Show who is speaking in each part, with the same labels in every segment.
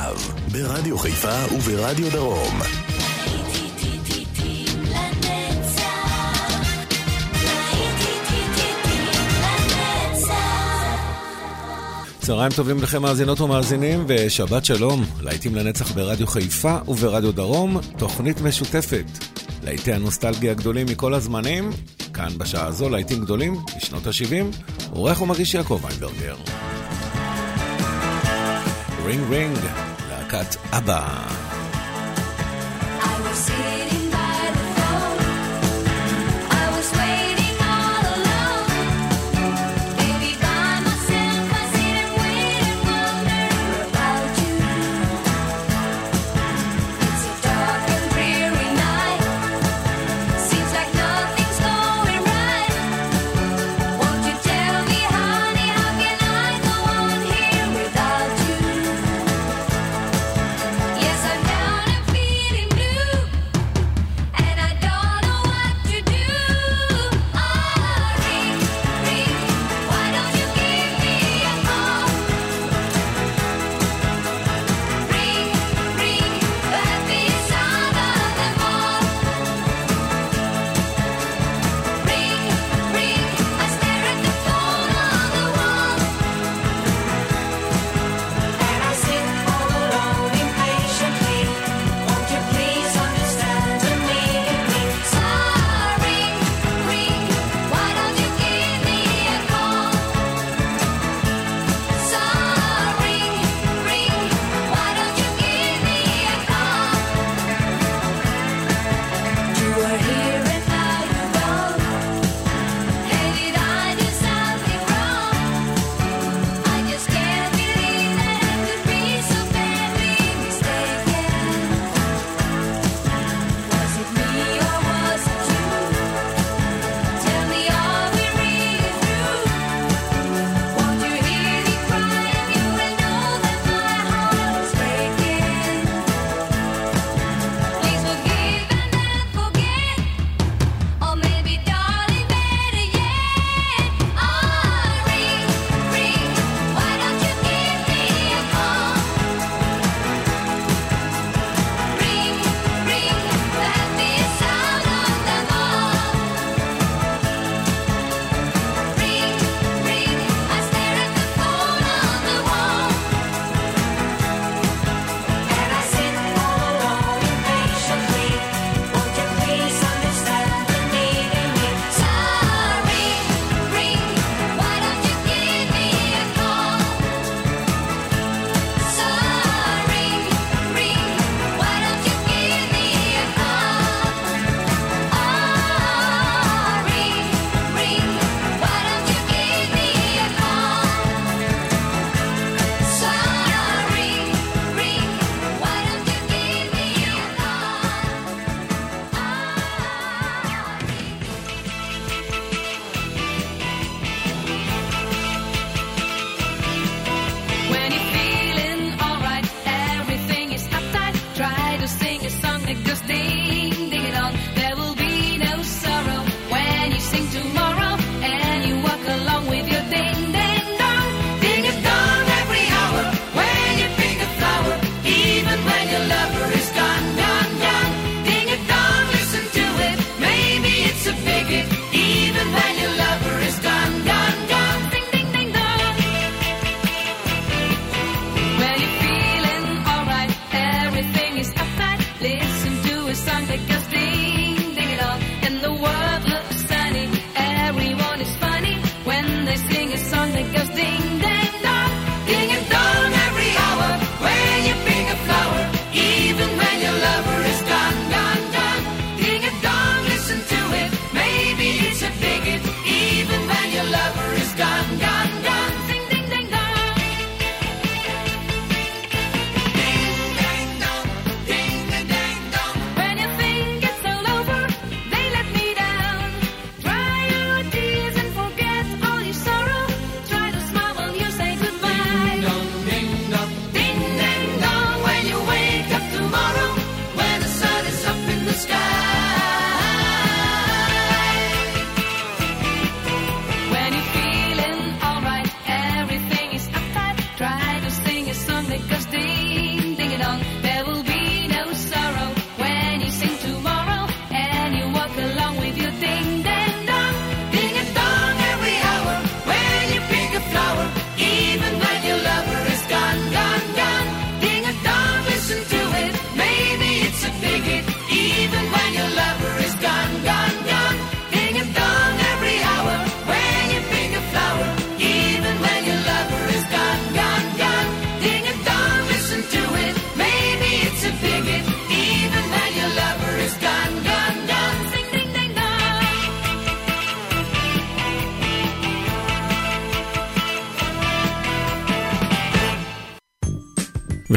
Speaker 1: זהב, ברדיו חיפה וברדיו דרום. צהריים טובים לכם מאזינות ומאזינים, ושבת שלום, להיטים לנצח ברדיו חיפה וברדיו דרום, תוכנית משותפת. להיטי הנוסטלגיה הגדולים מכל הזמנים, כאן בשעה הזו להיטים גדולים משנות ה-70, עורך ומגיש יעקב איינברגר. רינג רינג להקת אבא.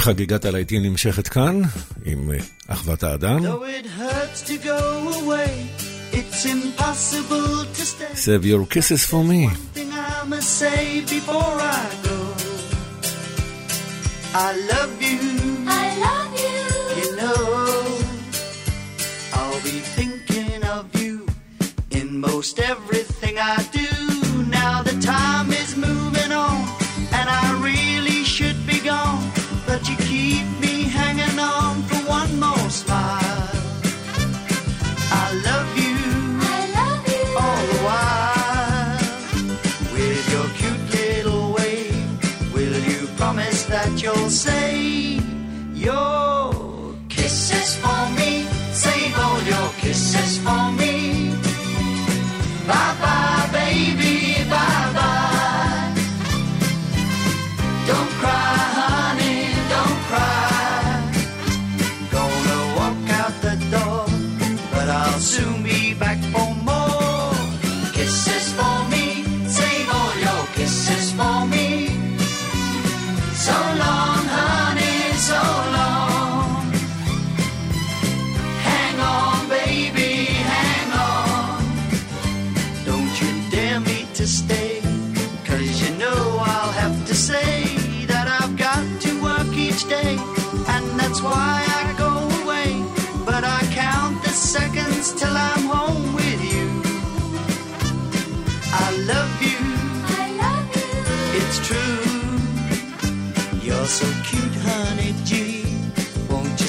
Speaker 1: וחגיגת הלהיטים נמשכת כאן, עם אחוות האדם. Save your kisses for me. I love you. I love you. You know, I'll be thinking of you in most every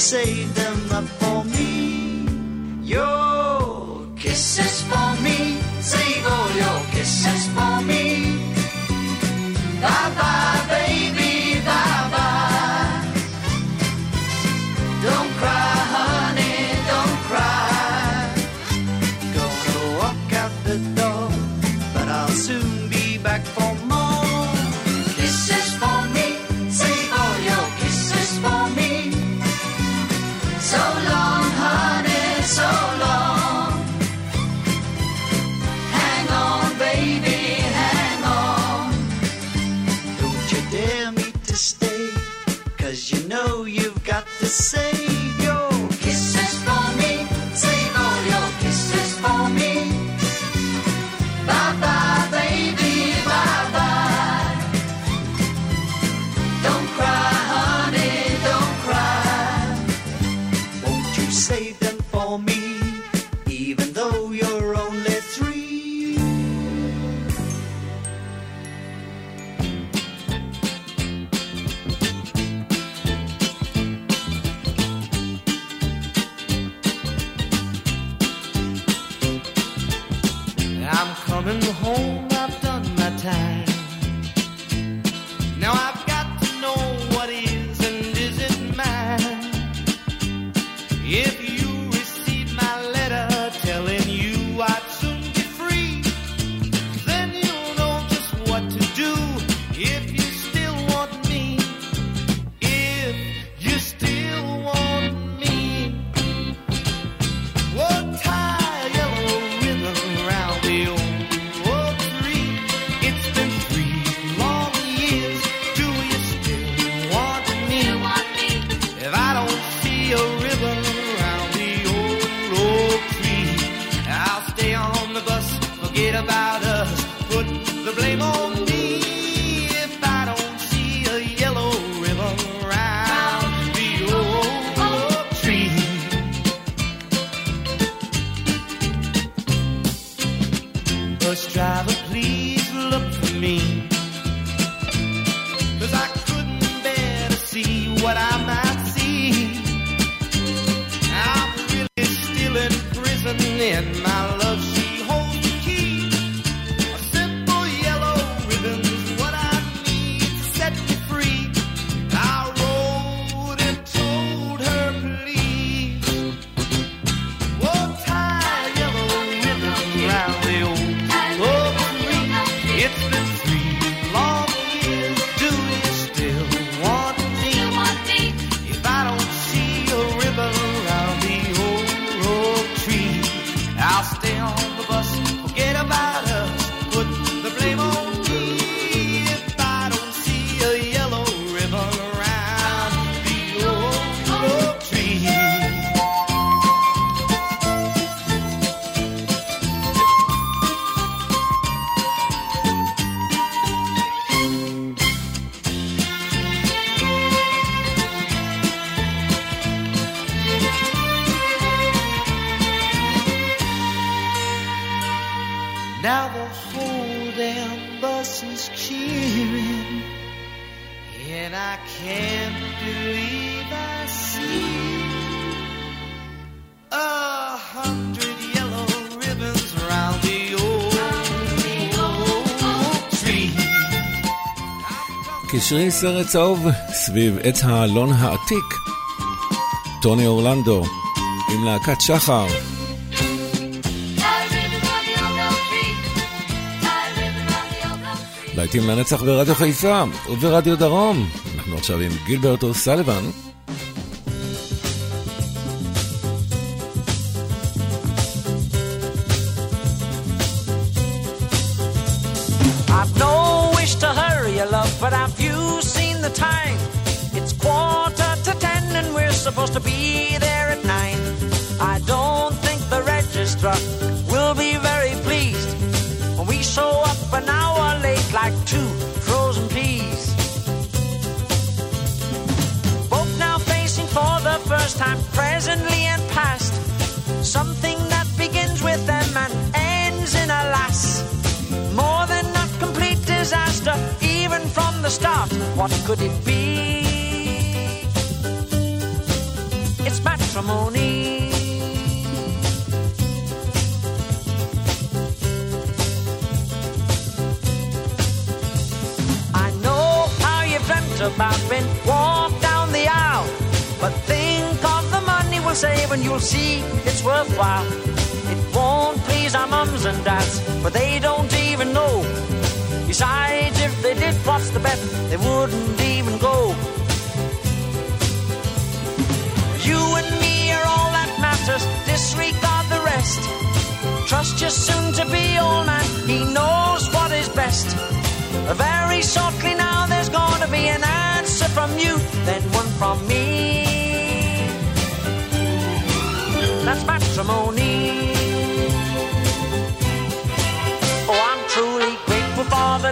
Speaker 1: say in my סרט צהוב סביב עץ האלון העתיק, טוני אורלנדו עם להקת שחר. להיטים לנצח ברדיו חיפה וברדיו דרום. אנחנו עכשיו עם גילברטו סליבן.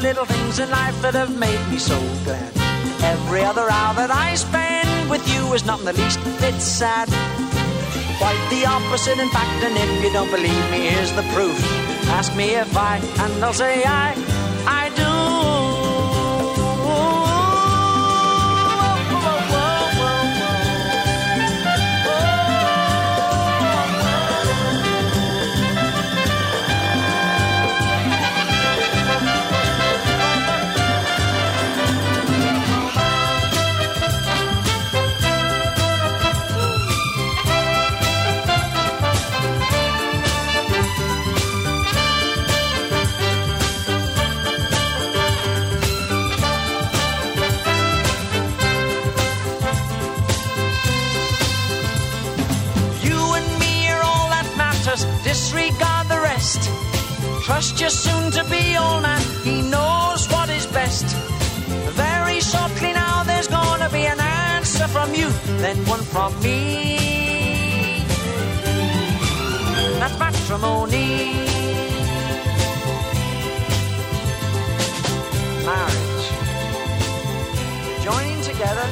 Speaker 2: little things in life that have made me so glad. Every other hour that I spend with you is not in the least bit sad. Quite the opposite, in fact, and if you don't believe me, here's the proof. Ask me if I, and I'll say I. Trust your soon to be old man, he knows what is best. Very shortly now, there's gonna be an answer from you, then one from me. That's matrimony.
Speaker 3: Marriage. Joining together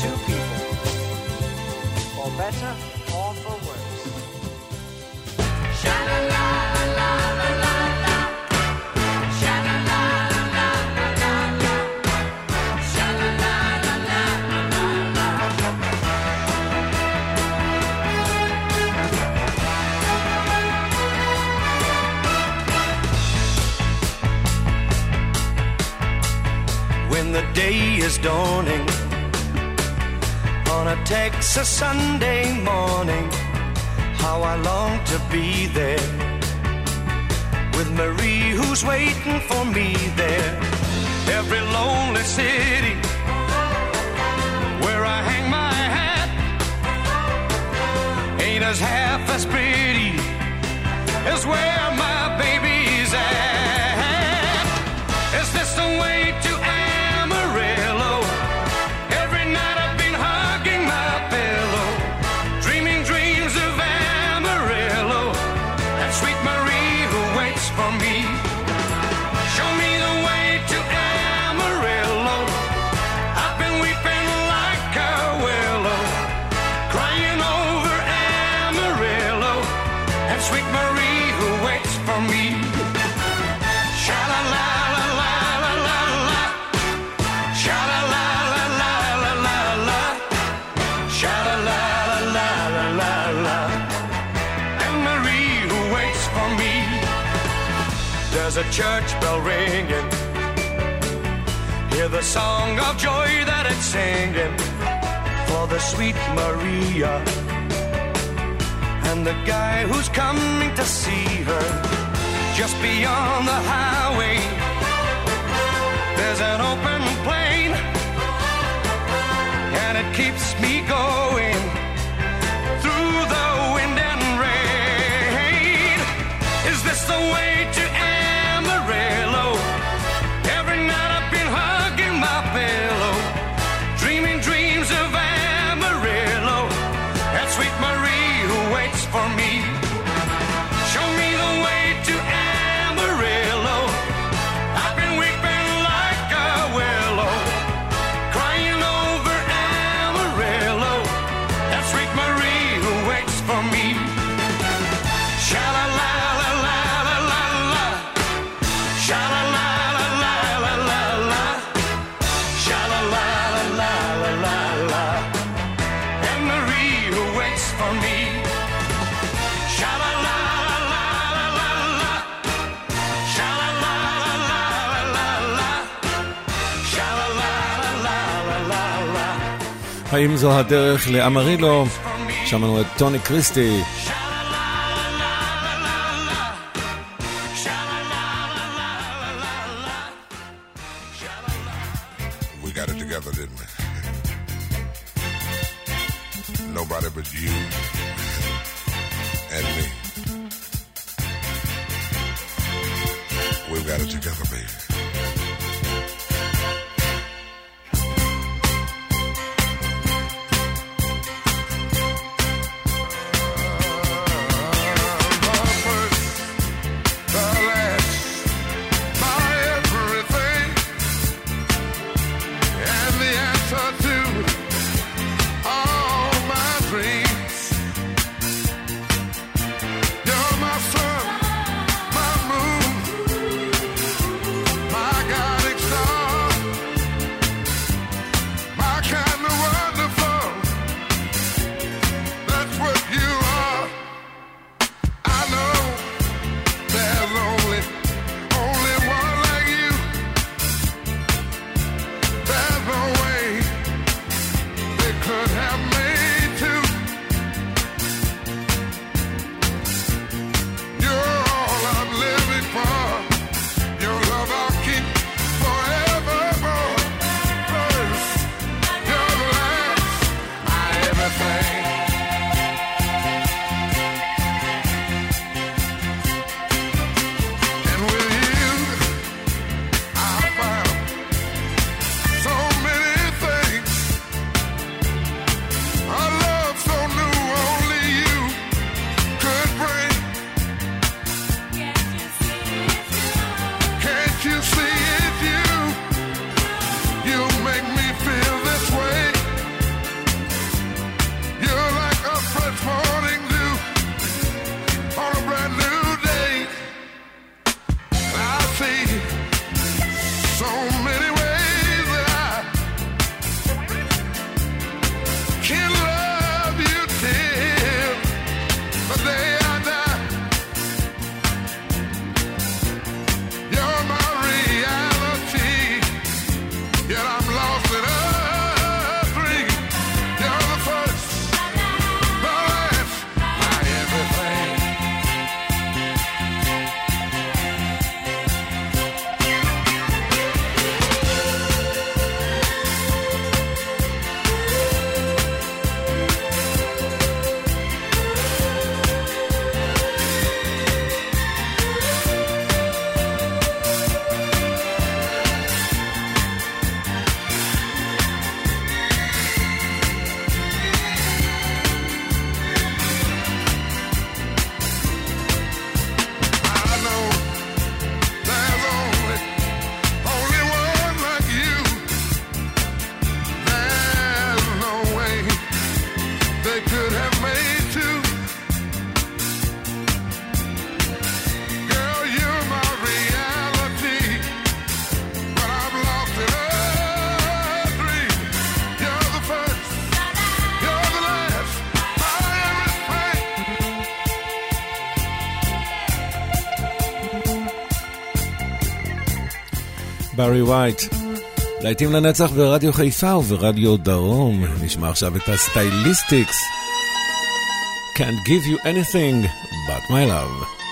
Speaker 3: two people, for better
Speaker 4: day is dawning on a Texas Sunday morning. How I long to be there with Marie, who's waiting for me there. Every lonely city where I hang my hat ain't as half as pretty as where. church bell ringing. Hear the song of joy that it's singing for the sweet Maria and the guy who's coming to see her just beyond the highway. There's an open plain and it keeps me going.
Speaker 1: האם זו הדרך לאמרילו, שמענו את טוני קריסטי. גארי וייט. להיטים לנצח ברדיו חיפה וברדיו דרום. נשמע עכשיו את הסטייליסטיקס. Can't give you anything but my love.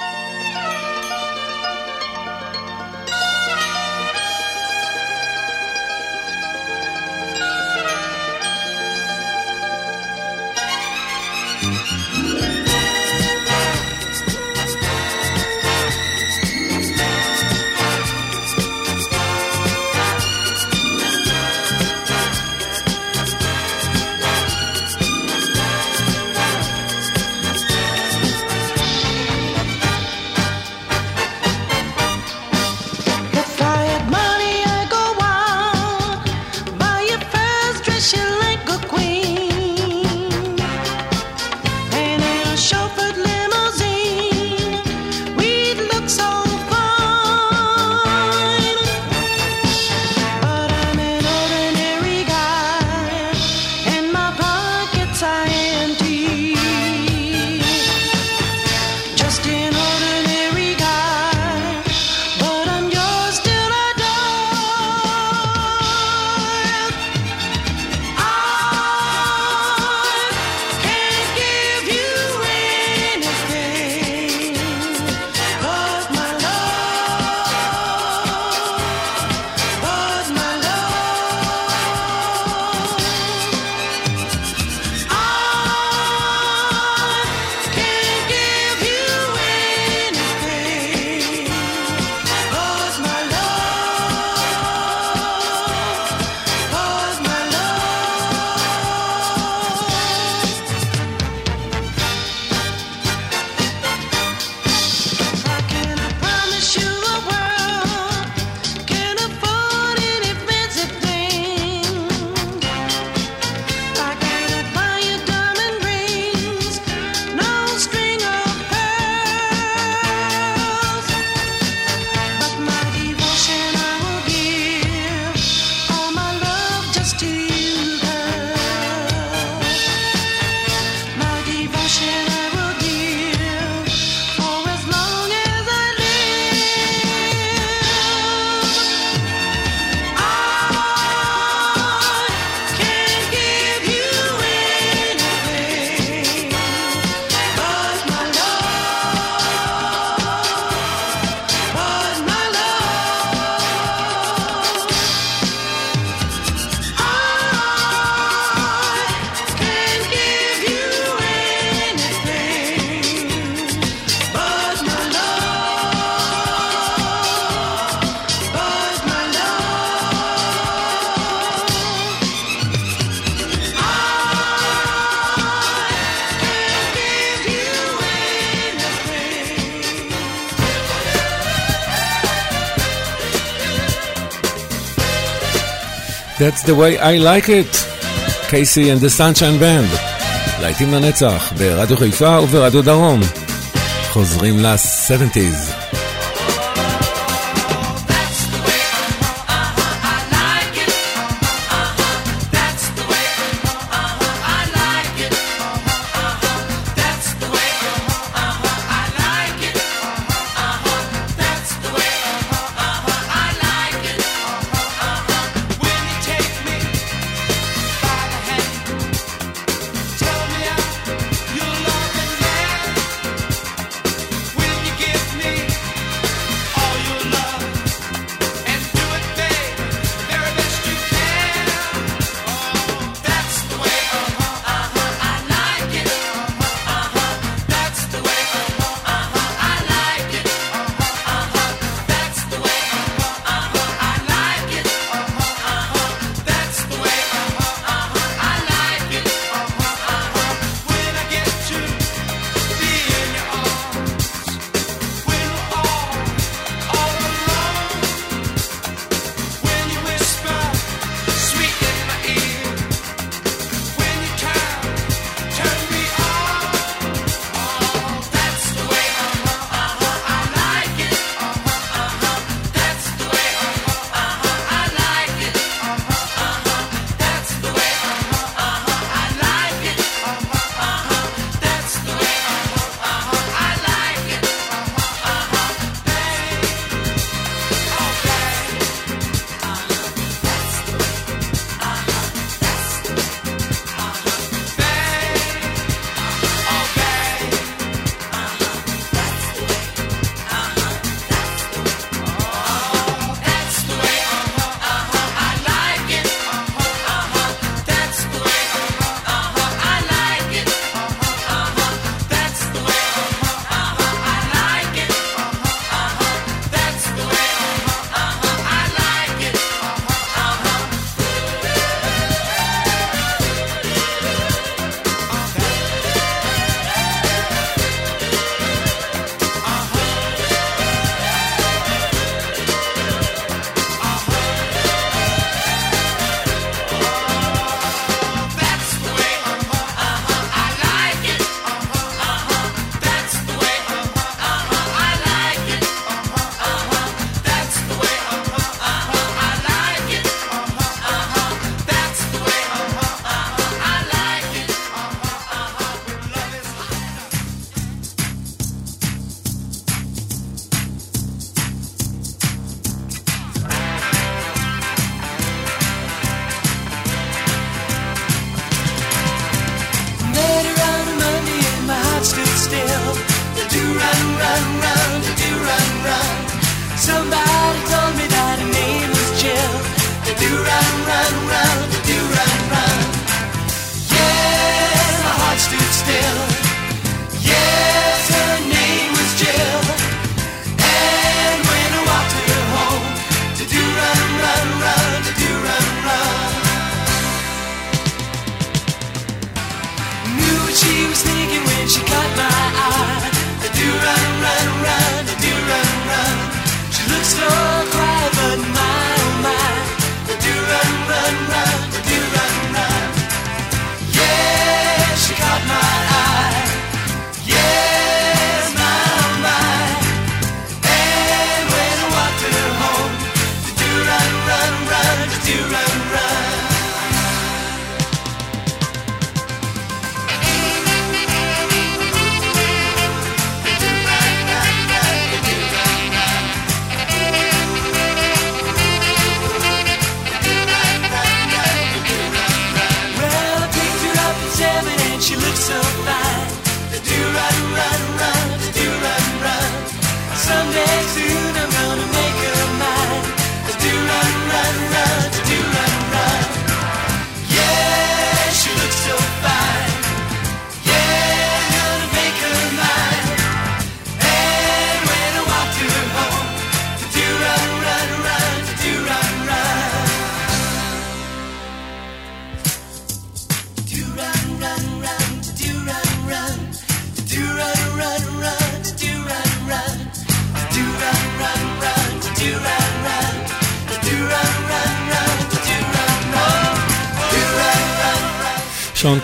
Speaker 1: That's the way I like it, KC and the Sunshine Band. להיטים לנצח ברדיו חיפה וברדיו דרום. חוזרים ל-70's.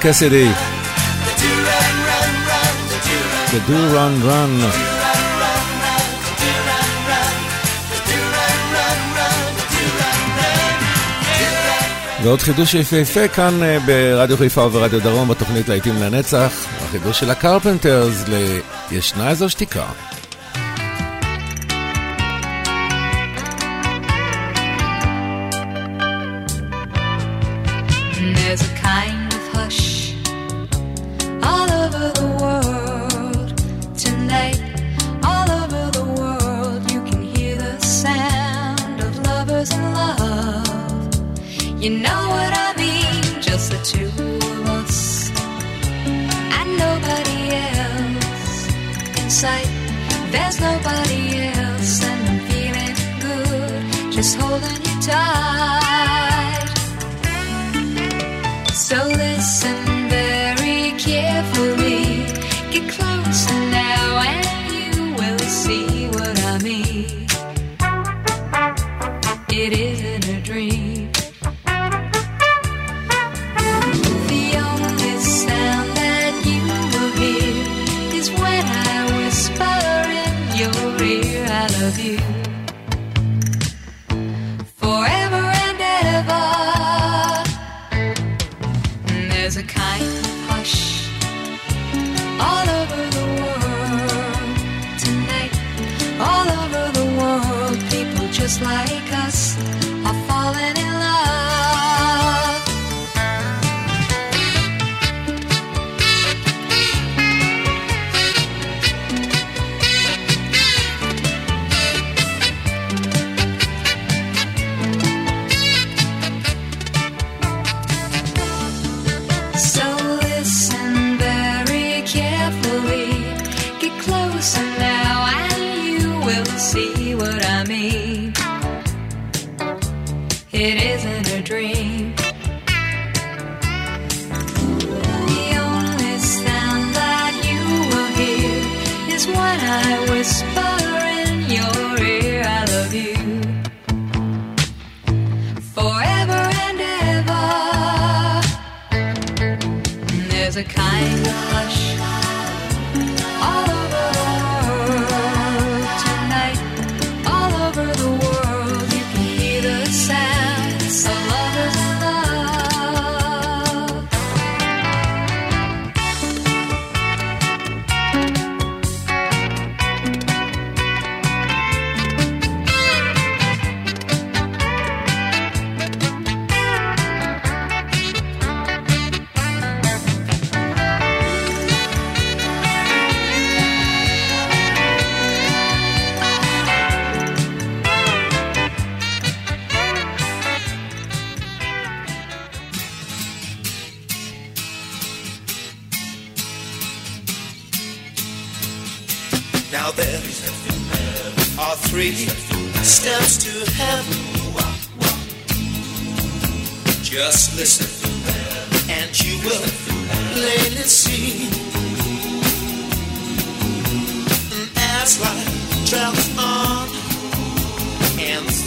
Speaker 1: קסידי. The do run run. ועוד חידוש יפהפה כאן אה, ברדיו חיפה וברדיו דרום בתוכנית להיטים לנצח, החידוש של הקרפנטרס לישנה איזו שתיקה.
Speaker 5: a kind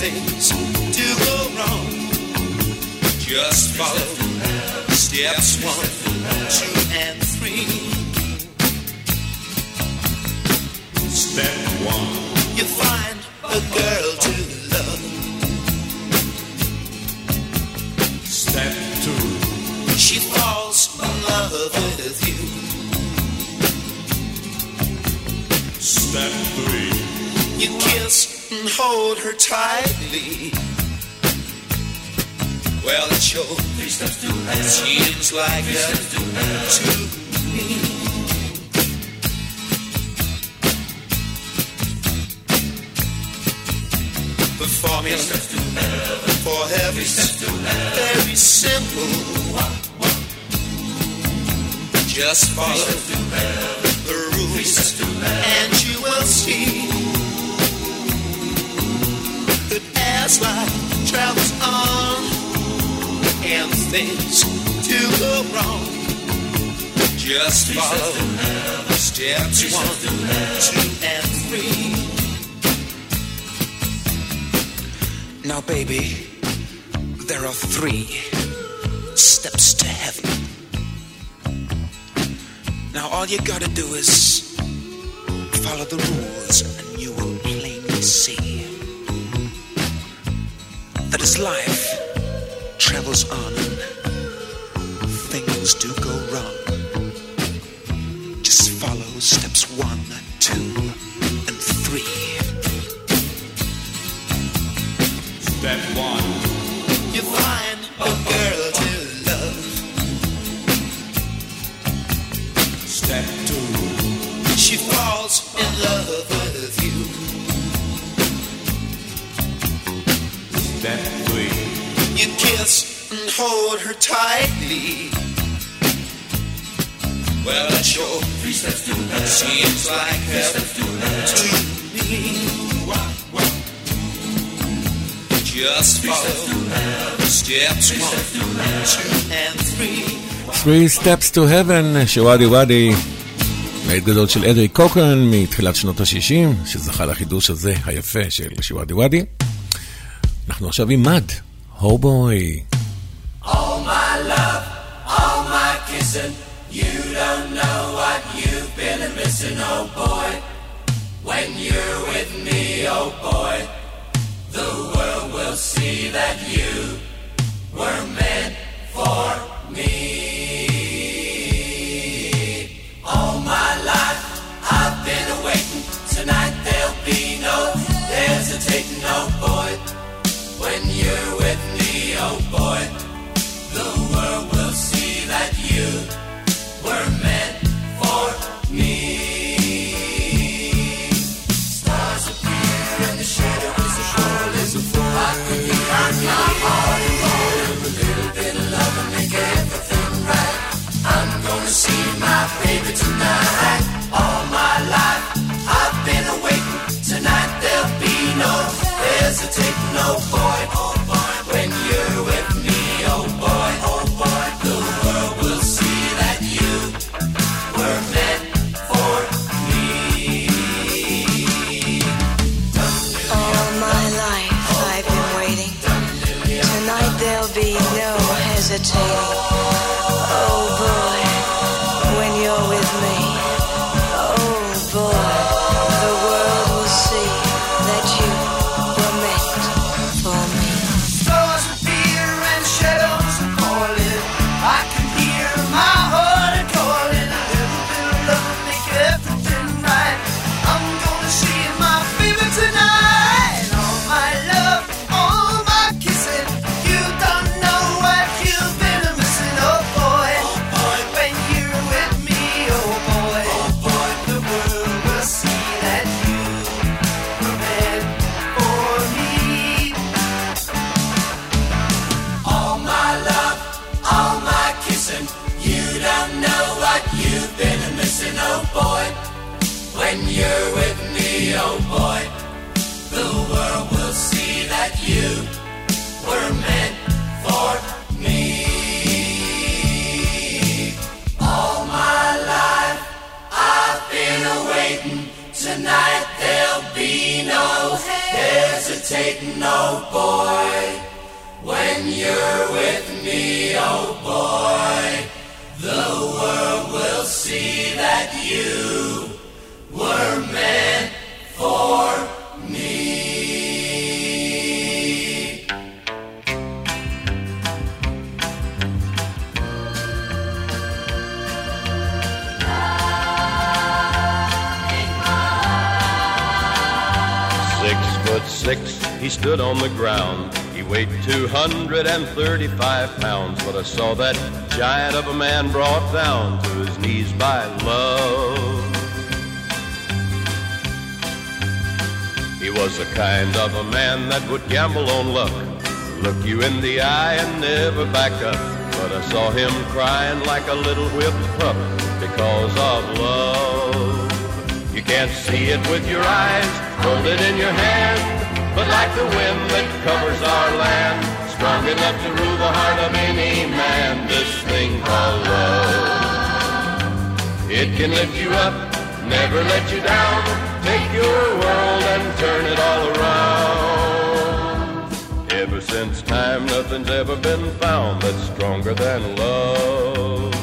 Speaker 5: things to go wrong. Just follow steps one, two, and three. Step one, you find a girl to love. Step two, she falls in love with you. Step three, you kiss and hold her tightly. Well, it sure seems like that to me. steps to Performing for heaven's very simple. Just follow the rules and you will see. life travels on and things do go wrong. Just follow steps one, two, and three. Now, baby, there are three steps to heaven. Now, all you gotta do is follow the rules, and you will plainly see that as life travels on, things do go wrong. Just follow steps one, and two.
Speaker 1: Three Steps to Heaven שוואדי וואדי, מעיד גדול של אדרי קוקרן מתחילת שנות ה-60, שזכה לחידוש הזה היפה של שוואדי וואדי. אנחנו עכשיו עם מד, הובוי. See that you were meant for me. All my life I've been waiting. Tonight there'll be no hesitating, oh boy. When you're with me, oh boy.
Speaker 6: Hesitating, oh boy, when you're with me, oh boy. The world will see that you
Speaker 7: were meant for. six, he stood on the ground. He weighed 235 pounds, but I saw that giant of a man brought down to his knees by love. He was the kind of a man that would gamble on luck, look you in the eye and never back up. But I saw him crying like a little whipped pup because of love. You can't see it with your eyes, hold it in your hand but like the wind that covers our land, strong enough to rule the heart of any man. This thing called love, it can lift you up, never let you down. Take your world and turn it all around. Ever since time, nothing's ever been found that's stronger than love.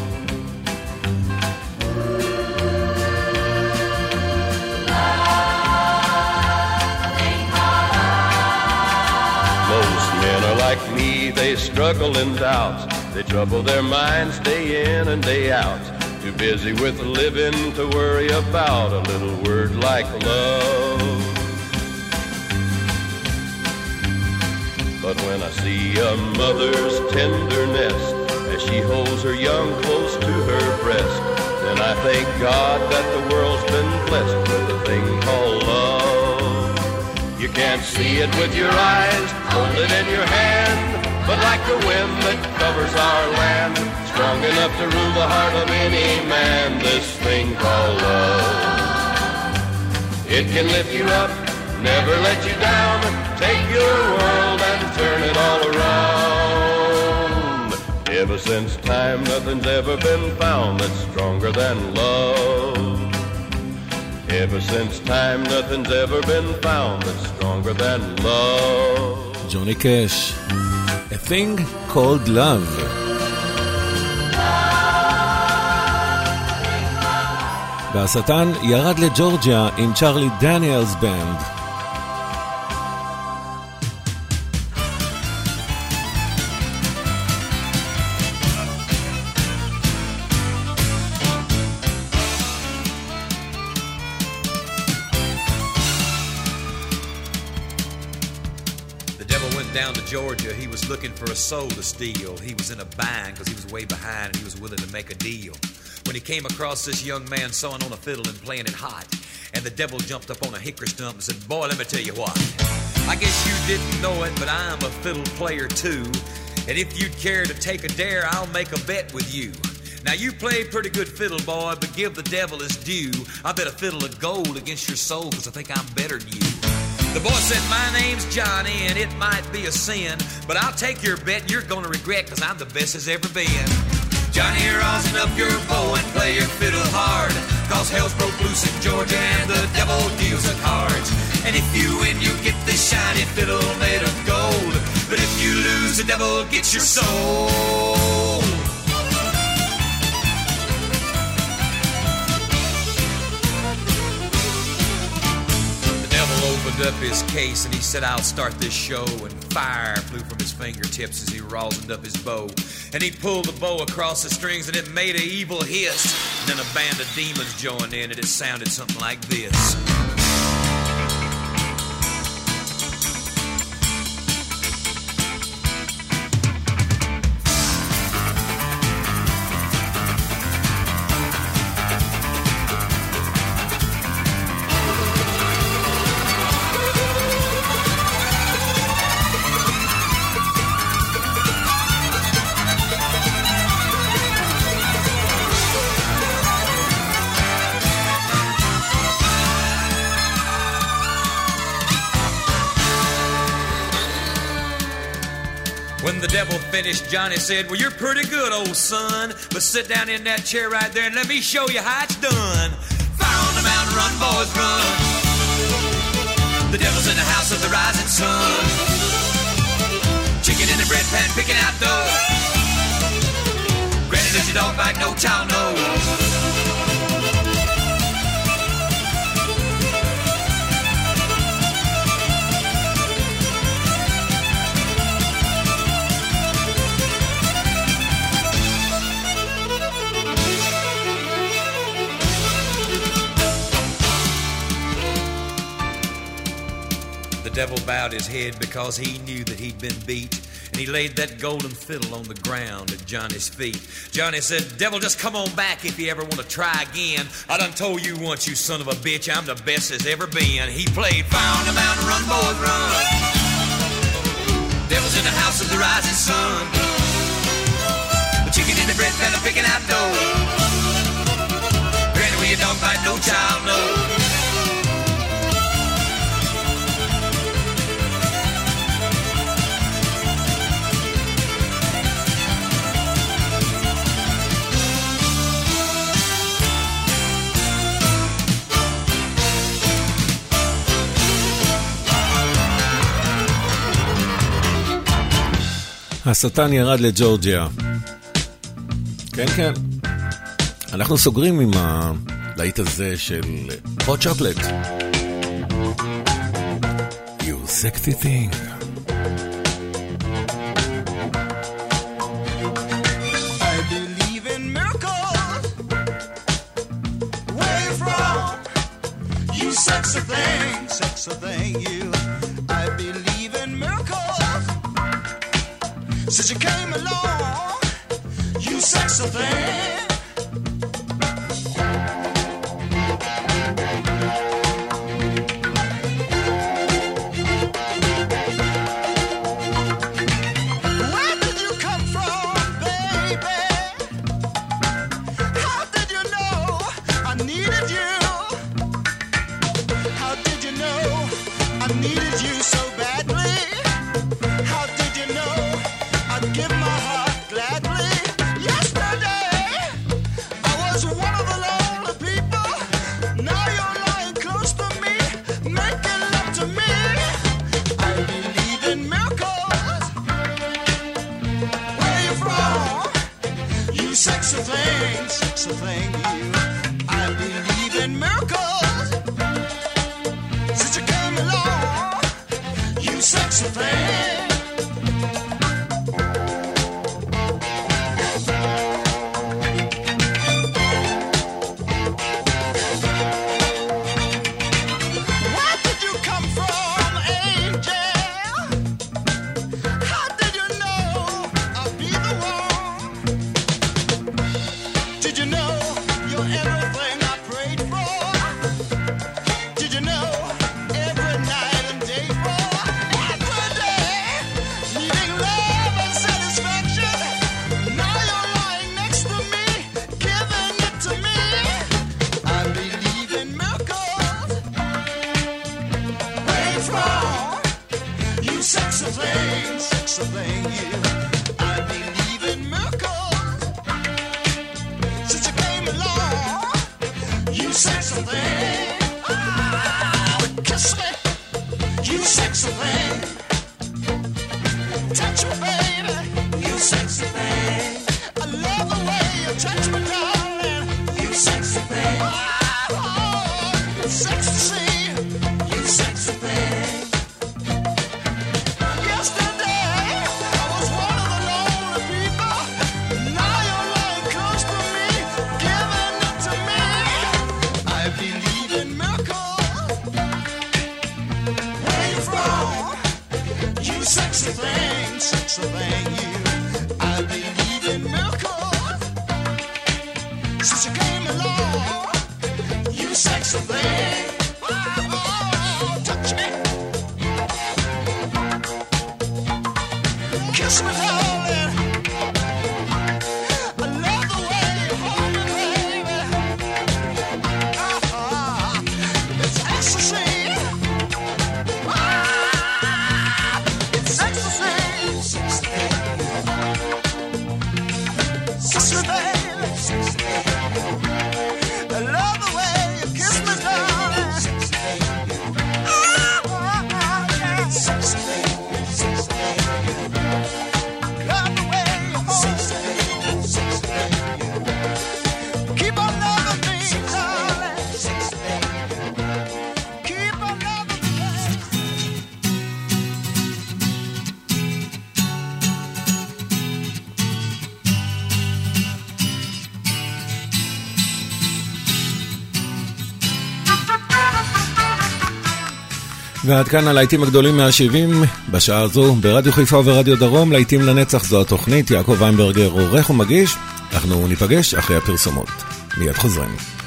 Speaker 7: they struggle in doubts. They trouble their minds day in and day out. Too busy with living to worry about a little word like love. But when I see a mother's tenderness as she holds her young close to her breast, then I thank God that the world's been blessed with a thing called love. You can't see it with your eyes, hold it in your hand but like the wind that covers our land, strong enough to rule the heart of any man. This thing called love, it can lift you up, never let you down, take your world and turn it all around. Ever since time, nothing's ever been found that's stronger than love. Ever since time, nothing's ever been found that's stronger than love.
Speaker 1: Johnny Cash. A Thing Called Love. והשטן ירד לג'ורג'יה עם צ'רלי דניאלס בנד.
Speaker 8: for a soul to steal. He was in a bind because he was way behind and he was willing to make a deal. When he came across this young man sawing on a fiddle and playing it hot, and the devil jumped up on a hickory stump and said, Boy, let me tell you what. I guess you didn't know it, but I'm a fiddle player too. And if you'd care to take a dare, I'll make a bet with you. Now you play pretty good fiddle, boy, but give the devil his due. I bet a fiddle of gold against your soul, cause I think I'm better than you. The boy said, My name's Johnny, and it might be a sin, but I'll take your bet you're gonna regret, cause I'm the best as ever been. Johnny, you're rosin up your bow and play your fiddle hard, cause hell's broke loose in Georgia and the devil deals at cards. And if you win, you get this shiny fiddle made of gold, but if you lose, the devil gets your soul. opened up his case and he said, I'll start this show. And fire flew from his fingertips as he rosined up his bow. And he pulled the bow across the strings and it made an evil hiss. And then a band of demons joined in and it sounded something like this. finished, Johnny said, Well, you're pretty good, old son. But sit down in that chair right there and let me show you how it's done. Fire on the mountain, run, boys, run. The devil's in the house of the rising sun. Chicken in the bread pan, picking out dust. Granny, does your dog back, no child, devil bowed his head because he knew that he'd been beat. And he laid that golden fiddle on the ground at Johnny's feet. Johnny said, Devil, just come on back if you ever want to try again. I done told you once, you son of a bitch, I'm the best as ever been. He played, Found a mountain, run, boys, run. Devil's in the house of the rising sun. A chicken in the bread pan picking out dough. Granny, we don't fight no child, no.
Speaker 1: השטן ירד לג'ורג'יה. כן, כן. אנחנו סוגרים עם הלהיט הזה של hot chocolate. You sexy thing. Sex a thing, sex a thing, you. I believe in miracles. Since you came along, you sexy thing. ועד כאן הלהיטים הגדולים מה-70 בשעה הזו ברדיו חיפה וברדיו דרום, להיטים לנצח זו התוכנית, יעקב ויינברגר עורך ומגיש, אנחנו ניפגש אחרי הפרסומות. מיד חוזרים.